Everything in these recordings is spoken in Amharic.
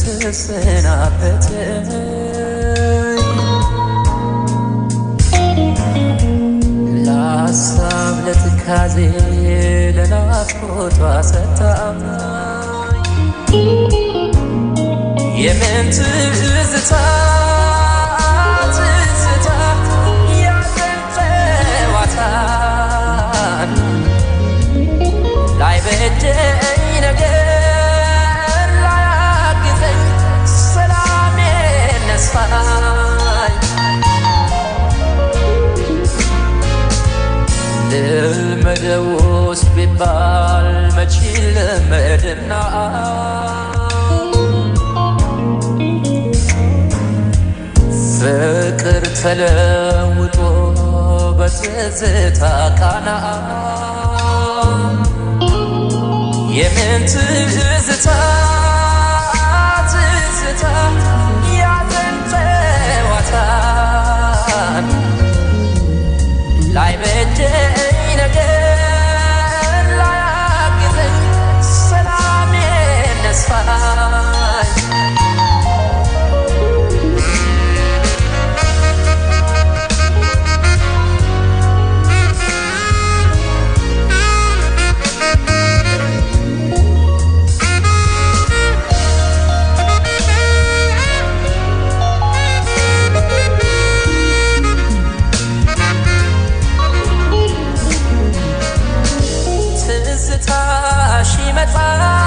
ተሰናበተኝ ለሀሳብ ለትካዜ ለናፍቆቷ ሰታማኝ የምን ትዝታ ላይ በደኝ ነገር ነስፋኝ ልመደውስ ቢባል መች ልመድና? ፍቅር ተለውጦ በትዝታ ቃና። የምን ትዝታ? ትዝታ mettre à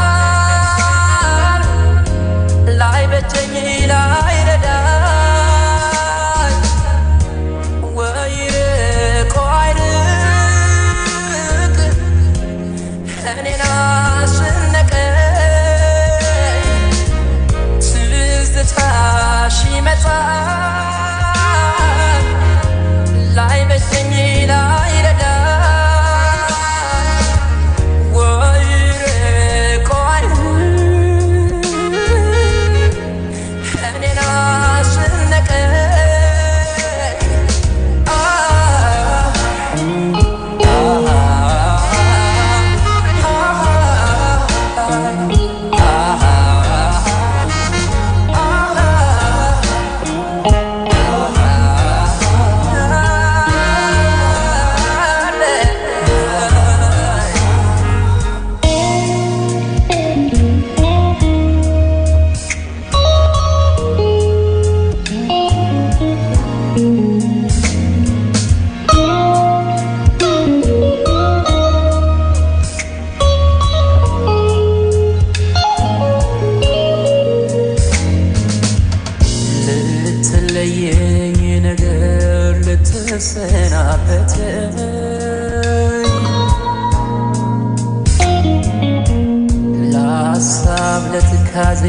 ለትካዜ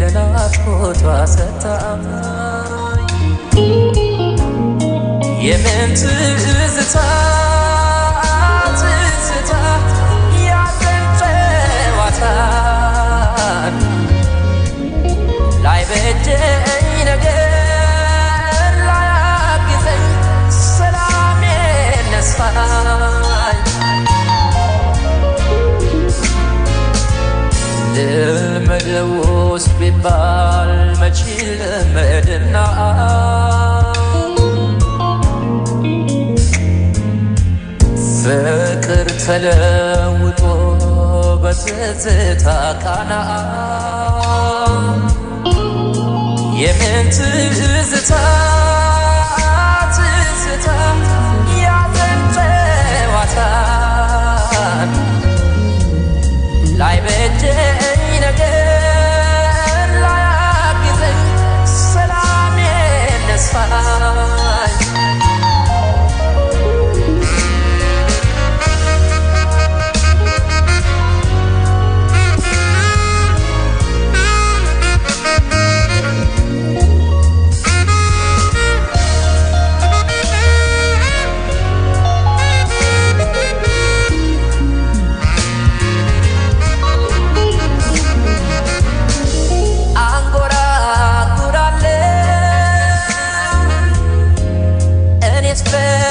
ለናፍቆቷ ሰታኝ የምን ፍቅር ተለውጦ በትዝታ ቃና የምን ትዝታ it's fair.